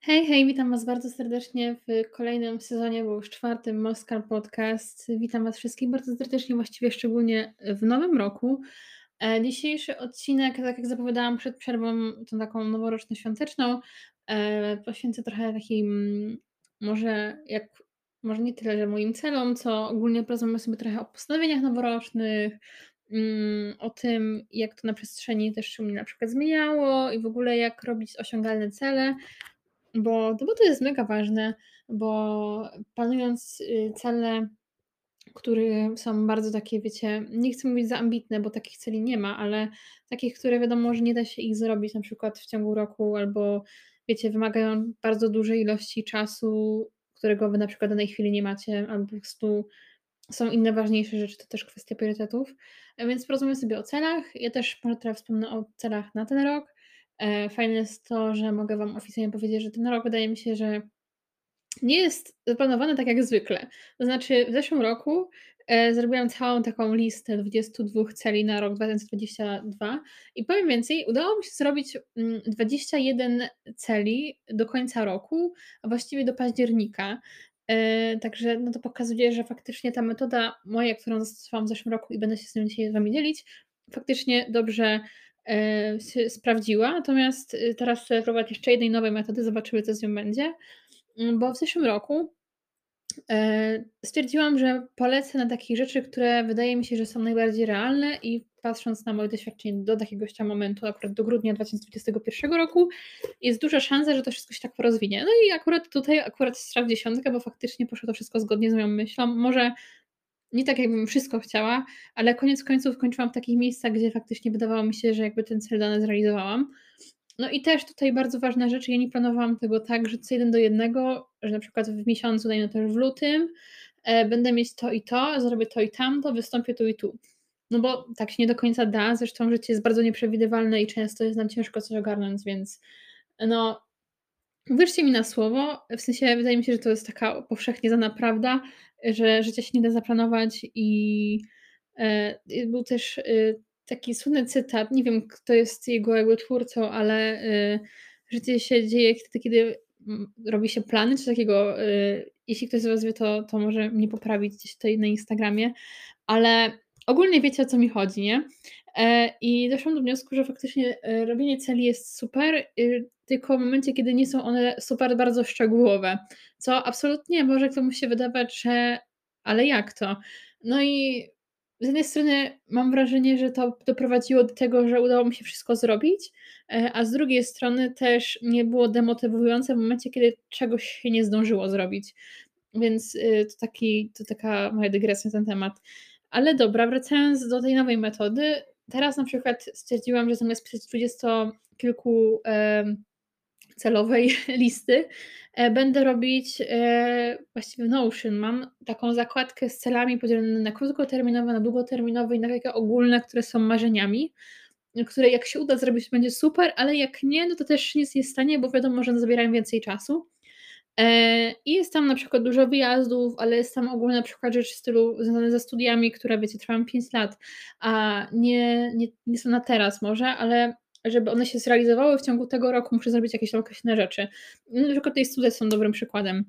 Hej, hej, witam Was bardzo serdecznie w kolejnym sezonie, bo już czwartym Moskal Podcast. Witam Was wszystkich bardzo serdecznie, właściwie szczególnie w nowym roku. E, dzisiejszy odcinek, tak jak zapowiadałam przed przerwą, tą taką noworoczno-świąteczną, e, poświęcę trochę takim, może jak, może nie tyle, że moim celom, co ogólnie porozmawiamy sobie trochę o postanowieniach noworocznych, mm, o tym, jak to na przestrzeni też u mnie na przykład zmieniało i w ogóle jak robić osiągalne cele. Bo no bo to jest mega ważne, bo planując, y, cele, które są bardzo takie, wiecie, nie chcę mówić za ambitne, bo takich celi nie ma, ale takich, które wiadomo, że nie da się ich zrobić na przykład w ciągu roku albo wiecie, wymagają bardzo dużej ilości czasu, którego wy na przykład w danej chwili nie macie, albo po prostu są inne ważniejsze rzeczy, to też kwestia priorytetów. Więc porozmawiamy sobie o celach. Ja też może trochę wspomnę o celach na ten rok. E, fajne jest to, że mogę Wam oficjalnie powiedzieć, że ten rok wydaje mi się, że nie jest zaplanowany tak jak zwykle. To znaczy w zeszłym roku, e, zrobiłam całą taką listę 22 celi na rok 2022 i powiem więcej, udało mi się zrobić, mm, 21 celi do końca roku, a właściwie do października. E, także no to pokazuje, że faktycznie ta metoda moja, którą zastosowałam w zeszłym roku i będę się z nią dzisiaj z Wami dzielić, faktycznie dobrze, sprawdziła. Natomiast, y, teraz chcę próbować jeszcze jednej nowej metody, zobaczymy co z nią będzie. Mm, bo w zeszłym roku, e, stwierdziłam, że polecę na takie rzeczy, które wydaje mi się, że są najbardziej realne i patrząc na moje doświadczenie do jakiegoś tam momentu, akurat do grudnia 2021 roku, jest duża szansa, że to wszystko się tak porozwinie. No i akurat tutaj akurat strzał w dziesiątkę, bo faktycznie poszło to wszystko zgodnie z moją myślą. Może nie tak, jakbym wszystko chciała, ale koniec końców kończyłam w takich miejscach, gdzie faktycznie wydawało mi się, że jakby ten cel dany zrealizowałam. No i też tutaj bardzo ważna rzecz, ja nie planowałam tego tak, że co 1 do 1, że na przykład w miesiącu, dajmy to w lutym, e, będę mieć to i to, zrobię to i tamto, wystąpię tu i tu. No bo tak się nie do końca da, zresztą życie jest bardzo nieprzewidywalne i często jest nam ciężko coś ogarnąć, więc no wierzcie mi na słowo, w sensie wydaje mi się, że to jest taka powszechnie znana prawda, że życie się nie da zaplanować i, e, był też, y, taki słynny cytat, nie wiem kto jest jego jakby twórcą, ale, y, życie się dzieje wtedy, kiedy, robi się plany, coś takiego, y, jeśli ktoś z was wie, to to może mnie poprawić gdzieś tutaj na Instagramie, ale ogólnie wiecie o co mi chodzi, nie? E, I doszłam do wniosku, że faktycznie, e, robienie celi jest super, y, tylko w momencie, kiedy nie są one super bardzo szczegółowe, co absolutnie może komuś się wydawać, że ale jak to? No i z jednej strony mam wrażenie, że to doprowadziło do tego, że udało mi się wszystko zrobić, e, a z drugiej strony też nie było demotywujące w momencie, kiedy czegoś się nie zdążyło zrobić. Więc, y, to taki to taka moja dygresja na ten temat. Ale dobra, wracając do tej nowej metody, teraz na przykład stwierdziłam, że zamiast pisać dwudziestokilku, em, celowej listy, e, będę robić, e, właściwie w Notion mam taką zakładkę z celami podzielone na krótkoterminowe, na długoterminowe i na takie ogólne, które są marzeniami, które jak się uda zrobić, będzie super, ale jak nie, no to też nic nie stanie, bo wiadomo, że zabierają więcej czasu. E, I jest tam na przykład dużo wyjazdów, ale jest tam ogólnie na przykład rzeczy w stylu związane ze studiami, które wiecie, trwają 5 lat, a nie nie nie są na teraz może, ale żeby one się zrealizowały w ciągu tego roku, muszę zrobić jakieś określone rzeczy. No na przykład te studia są dobrym przykładem.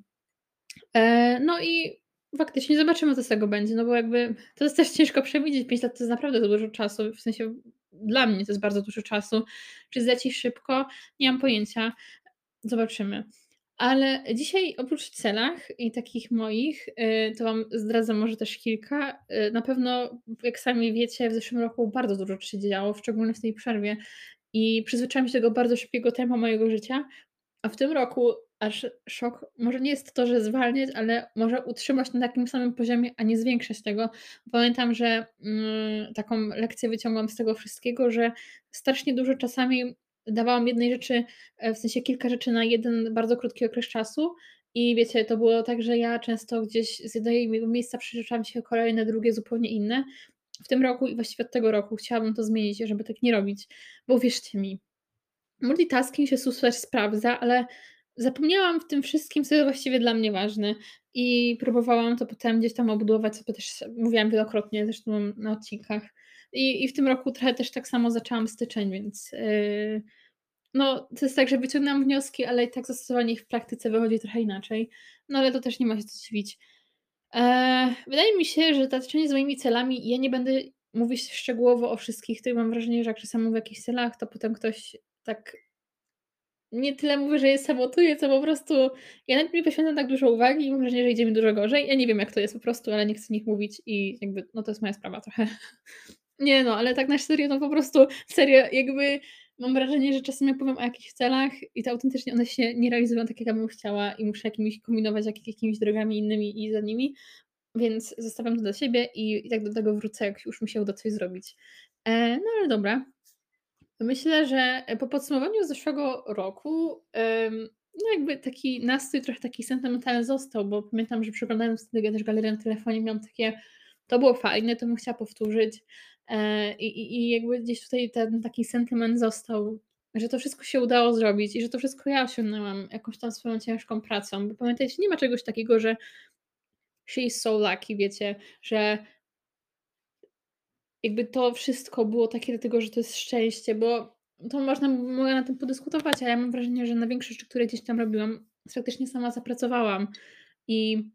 E, no i faktycznie zobaczymy, co z tego będzie, no bo jakby to jest też ciężko przewidzieć, 5 lat to jest naprawdę dużo czasu, w sensie dla mnie to jest bardzo dużo czasu. Czy zleci szybko? Nie mam pojęcia. Zobaczymy. Ale dzisiaj oprócz celach i takich moich, y, to wam zdradzę może też kilka. Y, na pewno, jak sami wiecie, w zeszłym roku bardzo dużo się działo, szczególnie w tej przerwie i przyzwyczaiłam się do tego bardzo szybkiego tempa mojego życia, a w tym roku aż szok, może nie jest to, że zwalniać, ale może utrzymać na takim samym poziomie, a nie zwiększać tego. Pamiętam, że, mm, taką lekcję wyciągłam z tego wszystkiego, że strasznie dużo czasami dawałam jednej rzeczy, e, w sensie kilka rzeczy na jeden bardzo krótki okres czasu i wiecie, to było tak, że ja często gdzieś z jednego miejsca przerzucałam się kolejne, drugie zupełnie inne. W tym roku i właściwie od tego roku chciałabym to zmienić, żeby tak nie robić, bo uwierzcie mi, multitasking się super sprawdza, ale zapomniałam w tym wszystkim, co jest właściwie dla mnie ważne i próbowałam to potem gdzieś tam obudować, co też mówiłam wielokrotnie zresztą na odcinkach. I i w tym roku trochę też tak samo zaczęłam styczeń, więc, yy, no, to jest tak, że wyciągnęłam wnioski, ale i tak zastosowanie ich w praktyce wychodzi trochę inaczej. No, ale to też nie ma się co dziwić. Eee, wydaje mi się, że taczenie z moimi celami ja nie będę mówić szczegółowo o wszystkich tych. Mam wrażenie, że jak czasem mówię o jakichś celach, to potem ktoś tak nie tyle mówi, że je sabotuje, co po prostu ja nawet nie poświęcam tak dużo uwagi i mam wrażenie, że idzie mi dużo gorzej. Ja nie wiem, jak to jest po prostu, ale nie chcę nich mówić i jakby, no to jest moja sprawa trochę. Nie no, ale tak na serio, no po prostu serio, jakby mam wrażenie, że czasem jak powiem o jakichś celach i to autentycznie one się nie realizują tak, jak ja bym chciała i muszę jakimiś kombinować jak, jakimiś drogami innymi i za nimi, więc zostawiam to dla siebie i, i tak do tego wrócę, jak już mi się uda coś zrobić. E, no ale dobra. Myślę, że po podsumowaniu zeszłego roku, em, no jakby taki nastrój trochę taki sentymentalny został, bo pamiętam, że przeglądając wtedy też galerię na telefonie miałam takie, to było fajne, to bym chciała powtórzyć. E, i, i, I jakby gdzieś tutaj ten taki sentyment został, że to wszystko się udało zrobić i że to wszystko ja osiągnęłam jakąś tam swoją ciężką pracą. Bo pamiętajcie, nie ma czegoś takiego, że she is so lucky, wiecie, że jakby to wszystko było takie dlatego, że to jest szczęście, bo to można mogę na tym podyskutować, a ja mam wrażenie, że na większość rzeczy, które gdzieś tam robiłam, faktycznie sama zapracowałam. I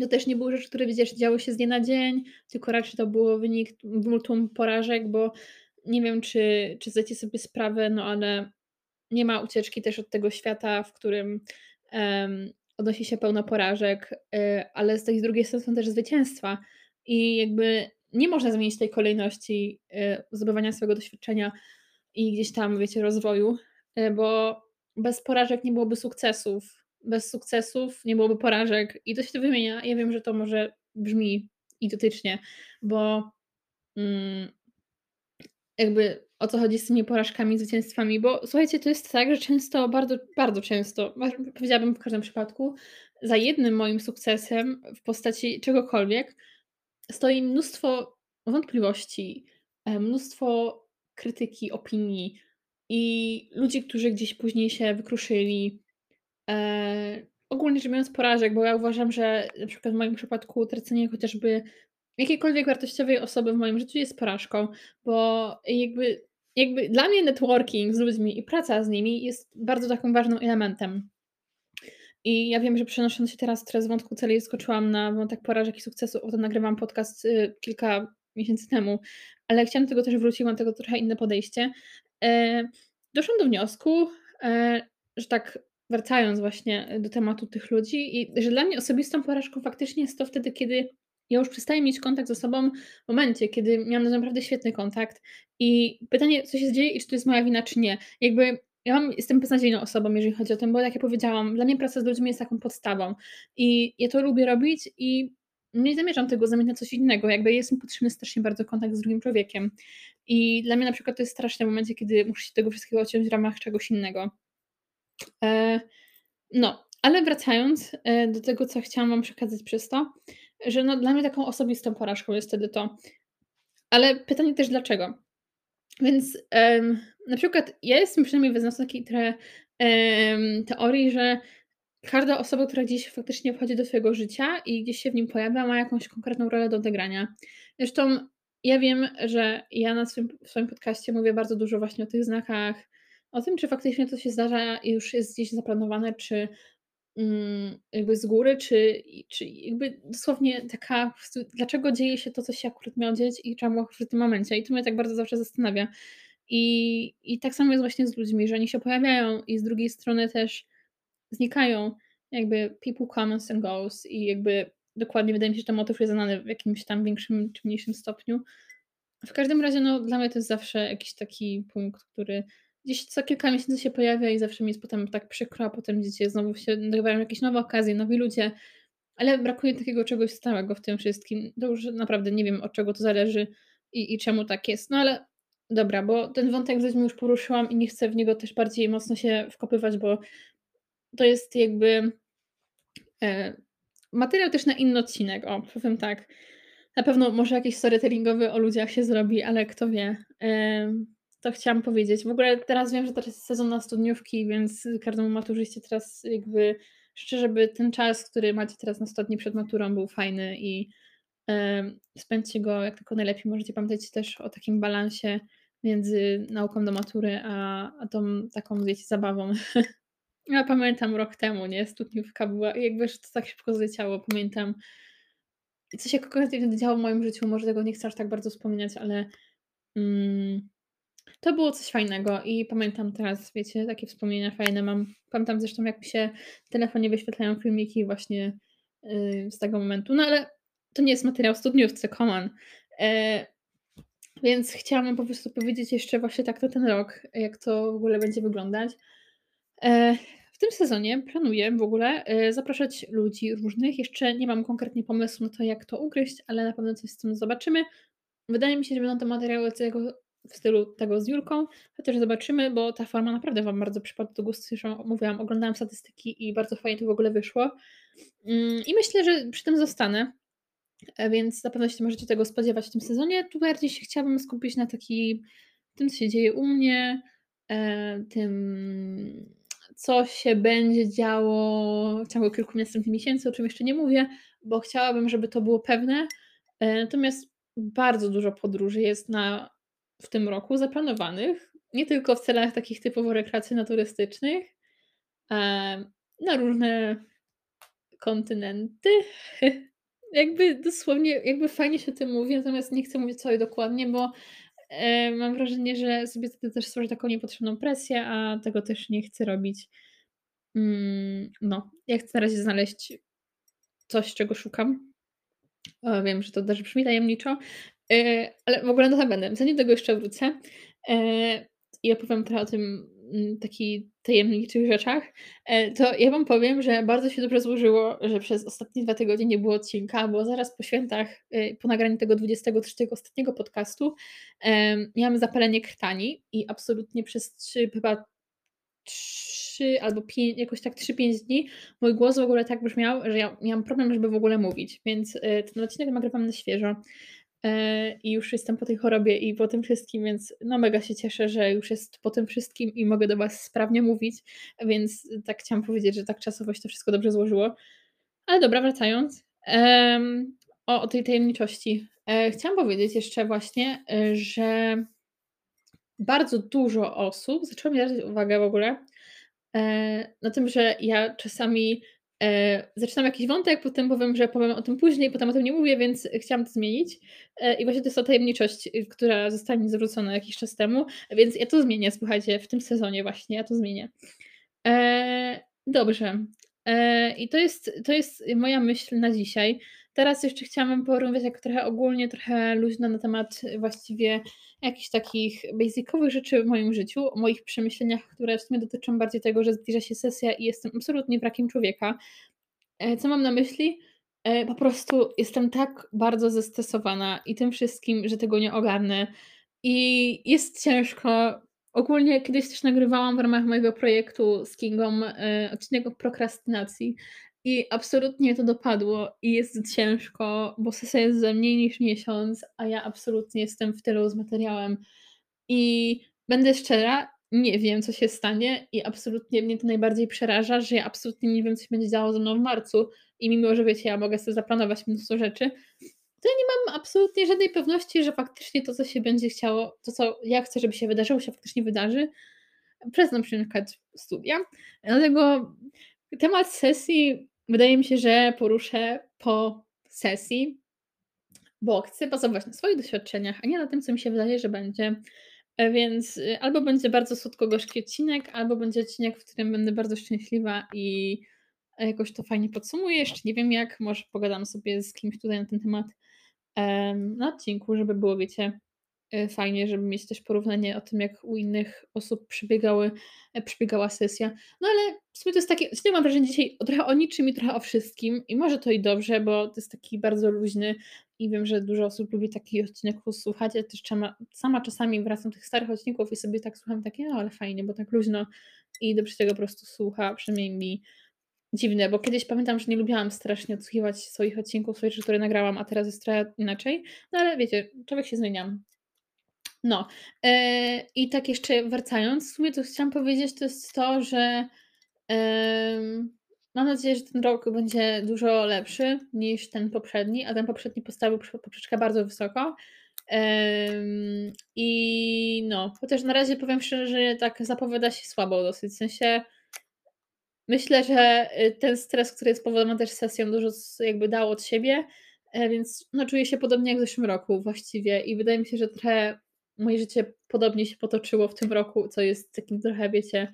to też nie były rzeczy, które widzisz, działy się z dnia na dzień, tylko raczej to było wynik multum porażek, bo nie wiem, czy, czy zdajecie sobie sprawę, no ale nie ma ucieczki też od tego świata, w którym um, odnosi się pełno porażek, y, ale z tej drugiej strony są też zwycięstwa. I jakby nie można zmienić tej kolejności y, zdobywania swojego doświadczenia i gdzieś tam, wiecie, rozwoju, y, bo bez porażek nie byłoby sukcesów. Bez sukcesów nie byłoby porażek i to się to wymienia. Ja wiem, że to może brzmi idiotycznie, bo mm, jakby o co chodzi z tymi porażkami, zwycięstwami, bo słuchajcie, to jest tak, że często, bardzo, bardzo często, powiedziałabym w każdym przypadku, za jednym moim sukcesem w postaci czegokolwiek stoi mnóstwo wątpliwości, e, mnóstwo krytyki, opinii i ludzi, którzy gdzieś później się wykruszyli. E, ogólnie rzecz biorąc porażek, bo ja uważam, że na przykład w moim przypadku tracenie chociażby jakiejkolwiek wartościowej osoby w moim życiu jest porażką, bo jakby, jakby dla mnie networking z ludźmi i praca z nimi jest bardzo takim ważnym elementem. I ja wiem, że przenosząc się teraz, teraz z wątku celi skoczyłam na wątek porażek i sukcesu, o nagrywam podcast y, kilka miesięcy temu, ale chciałam do tego też wrócić, mam tego trochę inne podejście. E, doszłam do wniosku, e, że tak wracając właśnie do tematu tych ludzi i że dla mnie osobistą porażką faktycznie jest to wtedy, kiedy ja już przestaję mieć kontakt ze sobą w momencie, kiedy miałam naprawdę świetny kontakt i pytanie, co się dzieje i czy to jest moja wina, czy nie. Jakby ja mam, jestem beznadziejną osobą, jeżeli chodzi o to, bo tak jak powiedziałam, dla mnie praca z ludźmi jest taką podstawą i ja to lubię robić i nie zamierzam tego zamienić na coś innego, jakby jest mi potrzebny strasznie bardzo kontakt z drugim człowiekiem i dla mnie na przykład to jest straszne w momencie, kiedy muszę się tego wszystkiego odciąć w ramach czegoś innego. E, no, ale wracając e, do tego, co chciałam Wam przekazać przez to, że no, dla mnie taką osobistą porażką jest wtedy to. Ale pytanie też dlaczego? Więc um, na przykład ja jestem przynajmniej wyznawcą takiej trochę um, teorii, że każda osoba, która gdzieś faktycznie wchodzi do swojego życia i gdzieś się w nim pojawia, ma jakąś konkretną rolę do odegrania. Zresztą ja wiem, że ja na swoim, w swoim podcaście mówię bardzo dużo właśnie o tych znakach, o tym, czy faktycznie to się zdarza i już jest gdzieś zaplanowane, czy Mm, jakby z góry, czy czy jakby dosłownie taka dlaczego dzieje się to, co się akurat miało dziać i czemu w tym momencie. I to mnie tak bardzo zawsze zastanawia. I i tak samo jest właśnie z ludźmi, że oni się pojawiają i z drugiej strony też znikają. Jakby people comes and goes i jakby dokładnie wydaje mi się, że ten motyw jest znany w jakimś tam większym czy mniejszym stopniu. W każdym razie, no dla mnie to jest zawsze jakiś taki punkt, który gdzieś co kilka miesięcy się pojawia i zawsze mi jest potem tak przykro, a potem dzieci znowu się dobywają jakieś nowe okazje, nowi ludzie, ale brakuje takiego czegoś stałego w tym wszystkim. To już naprawdę nie wiem, od czego to zależy i, i czemu tak jest. No ale dobra, bo ten wątek ludźmi już poruszyłam i nie chcę w niego też bardziej mocno się wkopywać, bo to jest jakby e, materiał też na inny odcinek, o, powiem tak. Na pewno może jakiś storytellingowy o ludziach się zrobi, ale kto wie. E, to chciałam powiedzieć. W ogóle teraz wiem, że teraz jest sezon na studniówki, więc każdemu maturzyście teraz jakby życzę, żeby ten czas, który macie teraz na 100 dni przed maturą był fajny i e, spędźcie go jak tylko najlepiej możecie. Pamiętajcie też o takim balansie między nauką do matury, a a tą taką, wiecie, zabawą. Ja pamiętam rok temu, nie, studniówka była jakby, to tak szybko zleciało. Pamiętam co się konkretnie wtedy działo w moim życiu, może tego nie chcę aż tak bardzo wspominać, ale, mm, to było coś fajnego i pamiętam teraz, wiecie, takie wspomnienia fajne mam. Pamiętam zresztą, jak mi się w telefonie wyświetlają filmiki właśnie, yy, z tego momentu, no ale to nie jest materiał studniówce, come on. E, więc chciałam po prostu powiedzieć jeszcze właśnie tak na ten rok, jak to w ogóle będzie wyglądać. E, w tym sezonie planuję w ogóle, e, zapraszać ludzi różnych. Jeszcze nie mam konkretnie pomysłu na to, jak to ugryźć, ale na pewno coś z tym zobaczymy. Wydaje mi się, że będą to materiały tego w stylu tego z Julką, chociaż zobaczymy, bo ta forma naprawdę Wam bardzo przypadła do gustu. Zresztą mówiłam, oglądałam statystyki i bardzo fajnie to w ogóle wyszło. Mm, I myślę, że przy tym zostanę. E, więc na pewno się możecie tego spodziewać w tym sezonie. Tu bardziej się chciałabym skupić na taki tym, co się dzieje u mnie, e, tym, co się będzie działo w ciągu kilku następnych miesięcy, o czym jeszcze nie mówię, bo chciałabym, żeby to było pewne. E, natomiast bardzo dużo podróży jest na w tym roku zaplanowanych, nie tylko w celach takich typowo rekreacyjno-turystycznych, na różne kontynenty. Jakby dosłownie, jakby fajnie się tym mówi, natomiast nie chcę mówić całej dokładnie, bo, e, mam wrażenie, że sobie wtedy też stworzę taką niepotrzebną presję, a tego też nie chcę robić. Mm, no, ja chcę na razie znaleźć coś, czego szukam. O, wiem, że to też brzmi tajemniczo, e, ale w ogóle notabene, zanim do tego jeszcze wrócę, e, i opowiem trochę o tym, mm, taki tajemniczych rzeczach, e, to ja Wam powiem, że bardzo się dobrze złożyło, że przez ostatnie 2 tygodnie nie było odcinka, bo zaraz po świętach, e, po nagraniu tego 23 ostatniego podcastu, miałam zapalenie krtani i absolutnie przez 3 chyba 3 albo 5, jakoś tak 3-5 dni mój głos w ogóle tak brzmiał, że ja miałam problem, żeby w ogóle mówić, więc, e, ten odcinek nagrywam na świeżo. E, i już jestem po tej chorobie i po tym wszystkim, więc no mega się cieszę, że już jest po tym wszystkim i mogę do Was sprawnie mówić, więc tak chciałam powiedzieć, że tak czasowo się to wszystko dobrze złożyło. Ale dobra, wracając, um, o, o tej tajemniczości. E, chciałam powiedzieć jeszcze właśnie, e, że bardzo dużo osób zaczęło mi zwracać uwagę w ogóle e, na tym, że ja czasami E, zaczynam jakiś wątek, potem powiem, że powiem o tym później, potem o tym nie mówię, więc chciałam to zmienić. E, I właśnie to jest ta tajemniczość, y, która została mi zwrócona jakiś czas temu, więc ja to zmienię, słuchajcie, w tym sezonie właśnie, ja to zmienię. E, dobrze. I to jest, to jest moja myśl na dzisiaj. Teraz jeszcze chciałam porozmawiać jak trochę ogólnie, trochę luźno na temat właściwie jakichś takich basicowych rzeczy w moim życiu, o moich przemyśleniach, które w sumie dotyczą bardziej tego, że zbliża się sesja i jestem absolutnie brakiem człowieka. E, co mam na myśli? E, po prostu jestem tak bardzo zestresowana i tym wszystkim, że tego nie ogarnę. I jest ciężko. Ogólnie kiedyś też nagrywałam w ramach mojego projektu z Kingą e, odcinek o prokrastynacji i absolutnie to dopadło i jest ciężko, bo sesja jest za mniej niż miesiąc, a ja absolutnie jestem w tylu z materiałem. I będę szczera, nie wiem, co się stanie i absolutnie mnie to najbardziej przeraża, że ja absolutnie nie wiem, co się będzie działo ze mną w marcu i mimo, że wiecie, ja mogę sobie zaplanować mnóstwo rzeczy, to ja nie mam absolutnie żadnej pewności, że faktycznie to, co się będzie chciało, to, co ja chcę, żeby się wydarzyło, się faktycznie wydarzy przez na przykład studia. Dlatego temat sesji wydaje mi się, że poruszę po sesji, bo chcę bazować na swoich doświadczeniach, a nie na tym, co mi się wydaje, że będzie. E, więc y, albo będzie bardzo słodko-gorzki odcinek, albo będzie odcinek, w którym będę bardzo szczęśliwa i jakoś to fajnie podsumuję. Jeszcze nie wiem jak, może pogadam sobie z kimś tutaj na ten temat na odcinku, żeby było, wiecie, E, fajnie, żeby mieć też porównanie o tym, jak u innych osób przebiegały, e, przebiegała sesja. No ale w sumie to jest takie, nie mam wrażenia dzisiaj trochę o niczym i trochę o wszystkim i może to i dobrze, bo to jest taki bardzo luźny i wiem, że dużo osób lubi taki odcinek posłuchać. Ja też sama, sama czasami wracam do tych starych odcinków i sobie tak słucham takie, no ale fajnie, bo tak luźno i dobrze tego po prostu słucha, przynajmniej mi dziwne, bo kiedyś pamiętam, że nie lubiłam strasznie odsłuchiwać swoich odcinków, swoich, które nagrałam, a teraz jest trochę inaczej. No ale wiecie, człowiek się zmienia. No, yy, i tak jeszcze wracając, w sumie to chciałam powiedzieć, to jest to, że yy, mam nadzieję, że ten rok będzie dużo lepszy niż ten poprzedni, a ten poprzedni postawił poprzeczkę bardzo wysoko. I no, chociaż na razie powiem szczerze, że tak zapowiada się słabo dosyć. W sensie myślę, że y, ten stres, który jest spowodowany też sesją, dużo jakby dał od siebie, e, więc no, czuję się podobnie jak w zeszłym roku właściwie i wydaje mi się, że trochę moje życie podobnie się potoczyło w tym roku, co jest takim trochę, wiecie,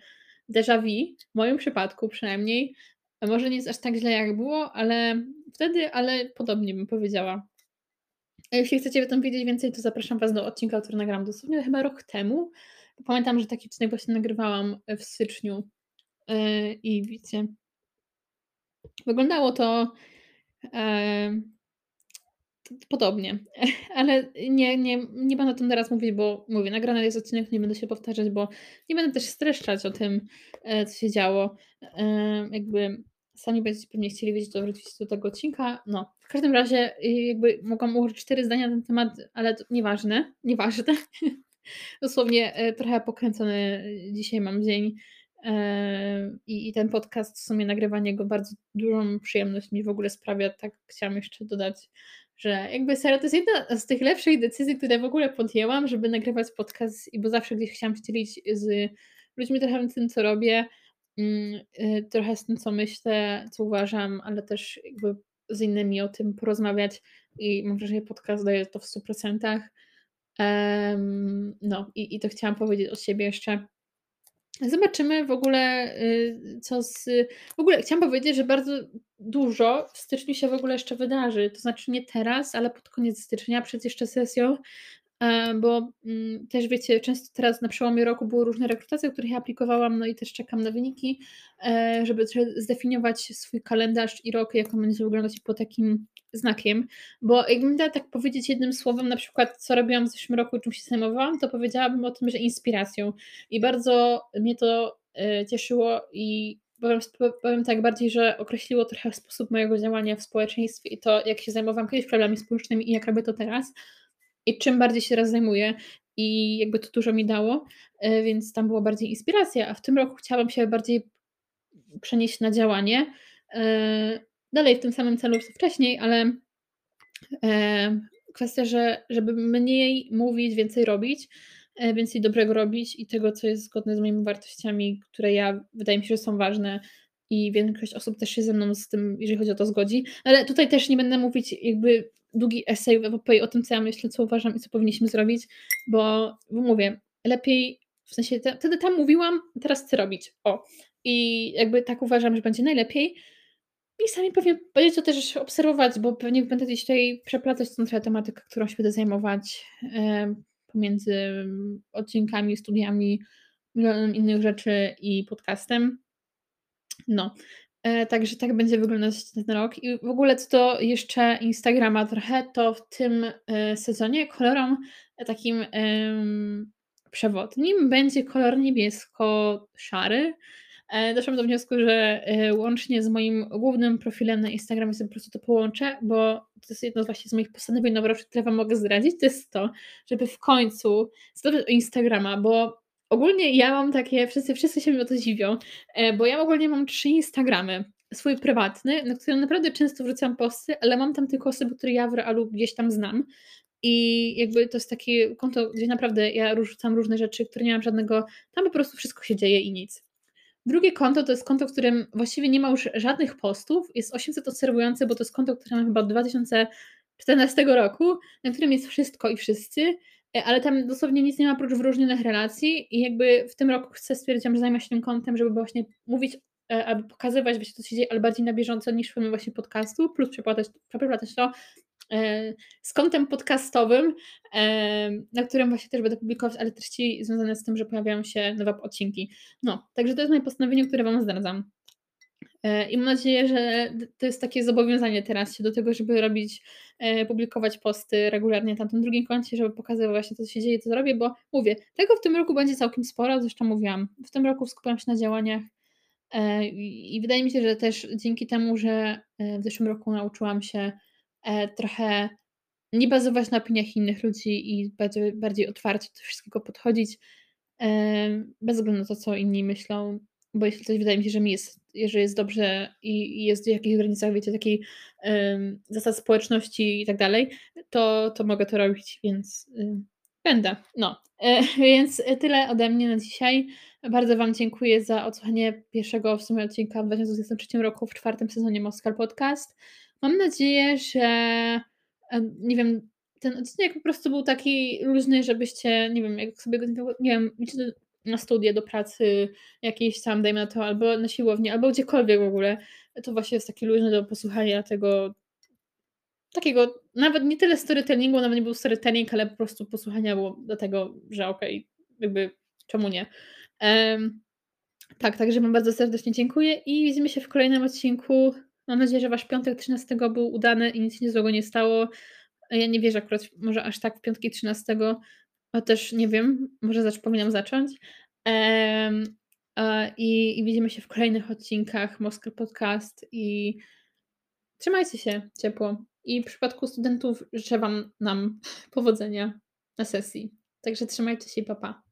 déjà vu, w moim przypadku przynajmniej. Może nie jest aż tak źle jak było, ale wtedy, ale podobnie bym powiedziała. Jeśli chcecie o tym wiedzieć więcej, to zapraszam Was do odcinka, który nagrałam dosłownie chyba rok temu. Pamiętam, że taki odcinek właśnie nagrywałam w styczniu yy, i wiecie, wyglądało to yy, podobnie, ale nie, nie, nie będę o tym teraz mówić, bo mówię, nagrany jest odcinek, nie będę się powtarzać, bo nie będę też streszczać o tym, yy, co się działo. Jakby sami będziecie pewnie chcieli wiedzieć, to wrócić do tego odcinka. No, w każdym razie y, jakby mogłam ułożyć cztery zdania na ten temat, ale to nieważne, nieważne. Dosłownie e, trochę pokręcony dzisiaj mam dzień e, i, i ten podcast, w sumie nagrywanie go bardzo dużą przyjemność mi w ogóle sprawia, tak chciałam jeszcze dodać, że jakby serio to jest jedna z tych lepszych decyzji, które w ogóle podjęłam, żeby nagrywać podcast, i bo zawsze gdzieś chciałam się dzielić z ludźmi trochę tym, co robię, Mm, y, trochę z tym, co myślę, co uważam, ale też jakby z innymi o tym porozmawiać i mam wrażenie, że podcast daje to w 100%. no i, i to chciałam powiedzieć od siebie jeszcze. Zobaczymy w ogóle, y, co z. W ogóle chciałam powiedzieć, że bardzo dużo w styczniu się w ogóle jeszcze wydarzy. To znaczy nie teraz, ale pod koniec stycznia, przed jeszcze sesją E, bo mm, też wiecie, często teraz na przełomie roku były różne rekrutacje, których ja aplikowałam, no i też czekam na wyniki, e, żeby zdefiniować swój kalendarz i rok, jak on będzie wyglądać po takim znakiem, bo jakbym miała tak powiedzieć jednym słowem, na przykład co robiłam w zeszłym roku, czym się zajmowałam, to powiedziałabym o tym, że inspiracją i bardzo mnie to e, cieszyło i powiem, powiem tak bardziej, że określiło trochę sposób mojego działania w społeczeństwie i to, jak się zajmowałam kiedyś problemami społecznymi i jak robię to teraz, i czym bardziej się teraz zajmuję i jakby to dużo mi dało, e, więc tam była bardziej inspiracja, a w tym roku chciałabym się bardziej przenieść na działanie. E, dalej w tym samym celu co wcześniej, ale e, kwestia, że żeby mniej mówić, więcej robić, więcej dobrego robić i tego, co jest zgodne z moimi wartościami, które ja wydaje mi się, że są ważne i większość osób też się ze mną z tym, jeżeli chodzi o to, zgodzi. Ale tutaj też nie będę mówić jakby długi esej w o tym, co ja myślę, co uważam i co powinniśmy zrobić, bo, bo mówię, lepiej, w sensie te, wtedy tam mówiłam, teraz chcę robić. O. I jakby tak uważam, że będzie najlepiej. I sami pewnie będziecie to też obserwować, bo pewnie będę gdzieś tutaj przeplatać tą tematykę, którą się będę zajmować e, pomiędzy odcinkami, studiami, milionem innych rzeczy i podcastem. No, E, także tak będzie wyglądać ten rok. I w ogóle co to jeszcze Instagrama trochę, to w tym e, sezonie kolorem takim przewodnim będzie kolor niebiesko-szary. E, doszłam do wniosku, że łącznie z moim głównym profilem na Instagramie sobie po prostu to połączę, bo to jest jedno właśnie z moich postanowień noworocznych, które Wam mogę zdradzić, to jest to, żeby w końcu zdobyć o Instagrama, bo Ogólnie ja mam takie, wszyscy, wszyscy się mi o to dziwią, e, bo ja ogólnie mam trzy Instagramy. Swój prywatny, na którym naprawdę często wrzucam posty, ale mam tam tylko osoby, które ja w realu gdzieś tam znam. I jakby to jest takie konto, gdzie naprawdę ja rzucam różne rzeczy, które nie mam żadnego, tam po prostu wszystko się dzieje i nic. Drugie konto to jest konto, w którym właściwie nie ma już żadnych postów, jest 800 obserwujące, bo to jest konto, które mam chyba od 2014 roku, na którym jest wszystko i wszyscy. E, ale tam dosłownie nic nie ma oprócz wyróżnionych relacji i jakby w tym roku chcę stwierdzić, że zajmę się tym kontem, żeby właśnie mówić, e, aby pokazywać właśnie co się dzieje, ale bardziej na bieżąco niż w formie właśnie podcastu, plus przeplatać, przeplatać to z kontem podcastowym, na którym właśnie też będę publikować, ale treści związane z tym, że pojawiają się nowe odcinki. No, także to jest moje postanowienie, które Wam zdradzam. I mam nadzieję, że to jest takie zobowiązanie teraz się do tego, żeby robić, e, publikować posty regularnie na tym drugim koncie, żeby pokazywać właśnie to, co się dzieje, co zrobię, bo mówię, tego w tym roku będzie całkiem sporo, zresztą mówiłam, w tym roku skupiam się na działaniach e, i wydaje mi się, że też dzięki temu, że e, w zeszłym roku nauczyłam się trochę nie bazować na opiniach innych ludzi i bardziej, bardziej otwarcie do wszystkiego podchodzić, bez względu na to, co inni myślą, bo jeśli coś wydaje mi się, że mi jest jeżeli jest dobrze i jest w jakichś granicach, wiecie, takiej, ym, zasad społeczności i tak dalej, to to mogę to robić, więc, y, będę. No, e, więc tyle ode mnie na dzisiaj. Bardzo Wam dziękuję za odsłuchanie pierwszego w sumie odcinka w 2023 roku w czwartym sezonie Moskal Podcast. Mam nadzieję, że, nie wiem, ten odcinek po prostu był taki luźny, żebyście, nie wiem, jak sobie go nie wiem, idziecie na studia, do pracy jakiejś tam, dajmy na to, albo na siłownię, albo gdziekolwiek w ogóle, to właśnie jest taki luźny do posłuchania tego takiego nawet nie tyle storytellingu, nawet nie był storytelling, ale po prostu posłuchania było do tego, że okej, jakby czemu nie. Em, tak, także Wam bardzo serdecznie dziękuję i widzimy się w kolejnym odcinku. Mam nadzieję, że Wasz piątek 13 był udany i nic się złego nie stało. Ja nie wierzę akurat może aż tak w piątki 13, chociaż nie wiem, może zacz powinnam zacząć. A, i i widzimy się w kolejnych odcinkach Moskal Podcast i trzymajcie się ciepło. I w przypadku studentów życzę Wam nam powodzenia na sesji. Także trzymajcie się i pa, pa.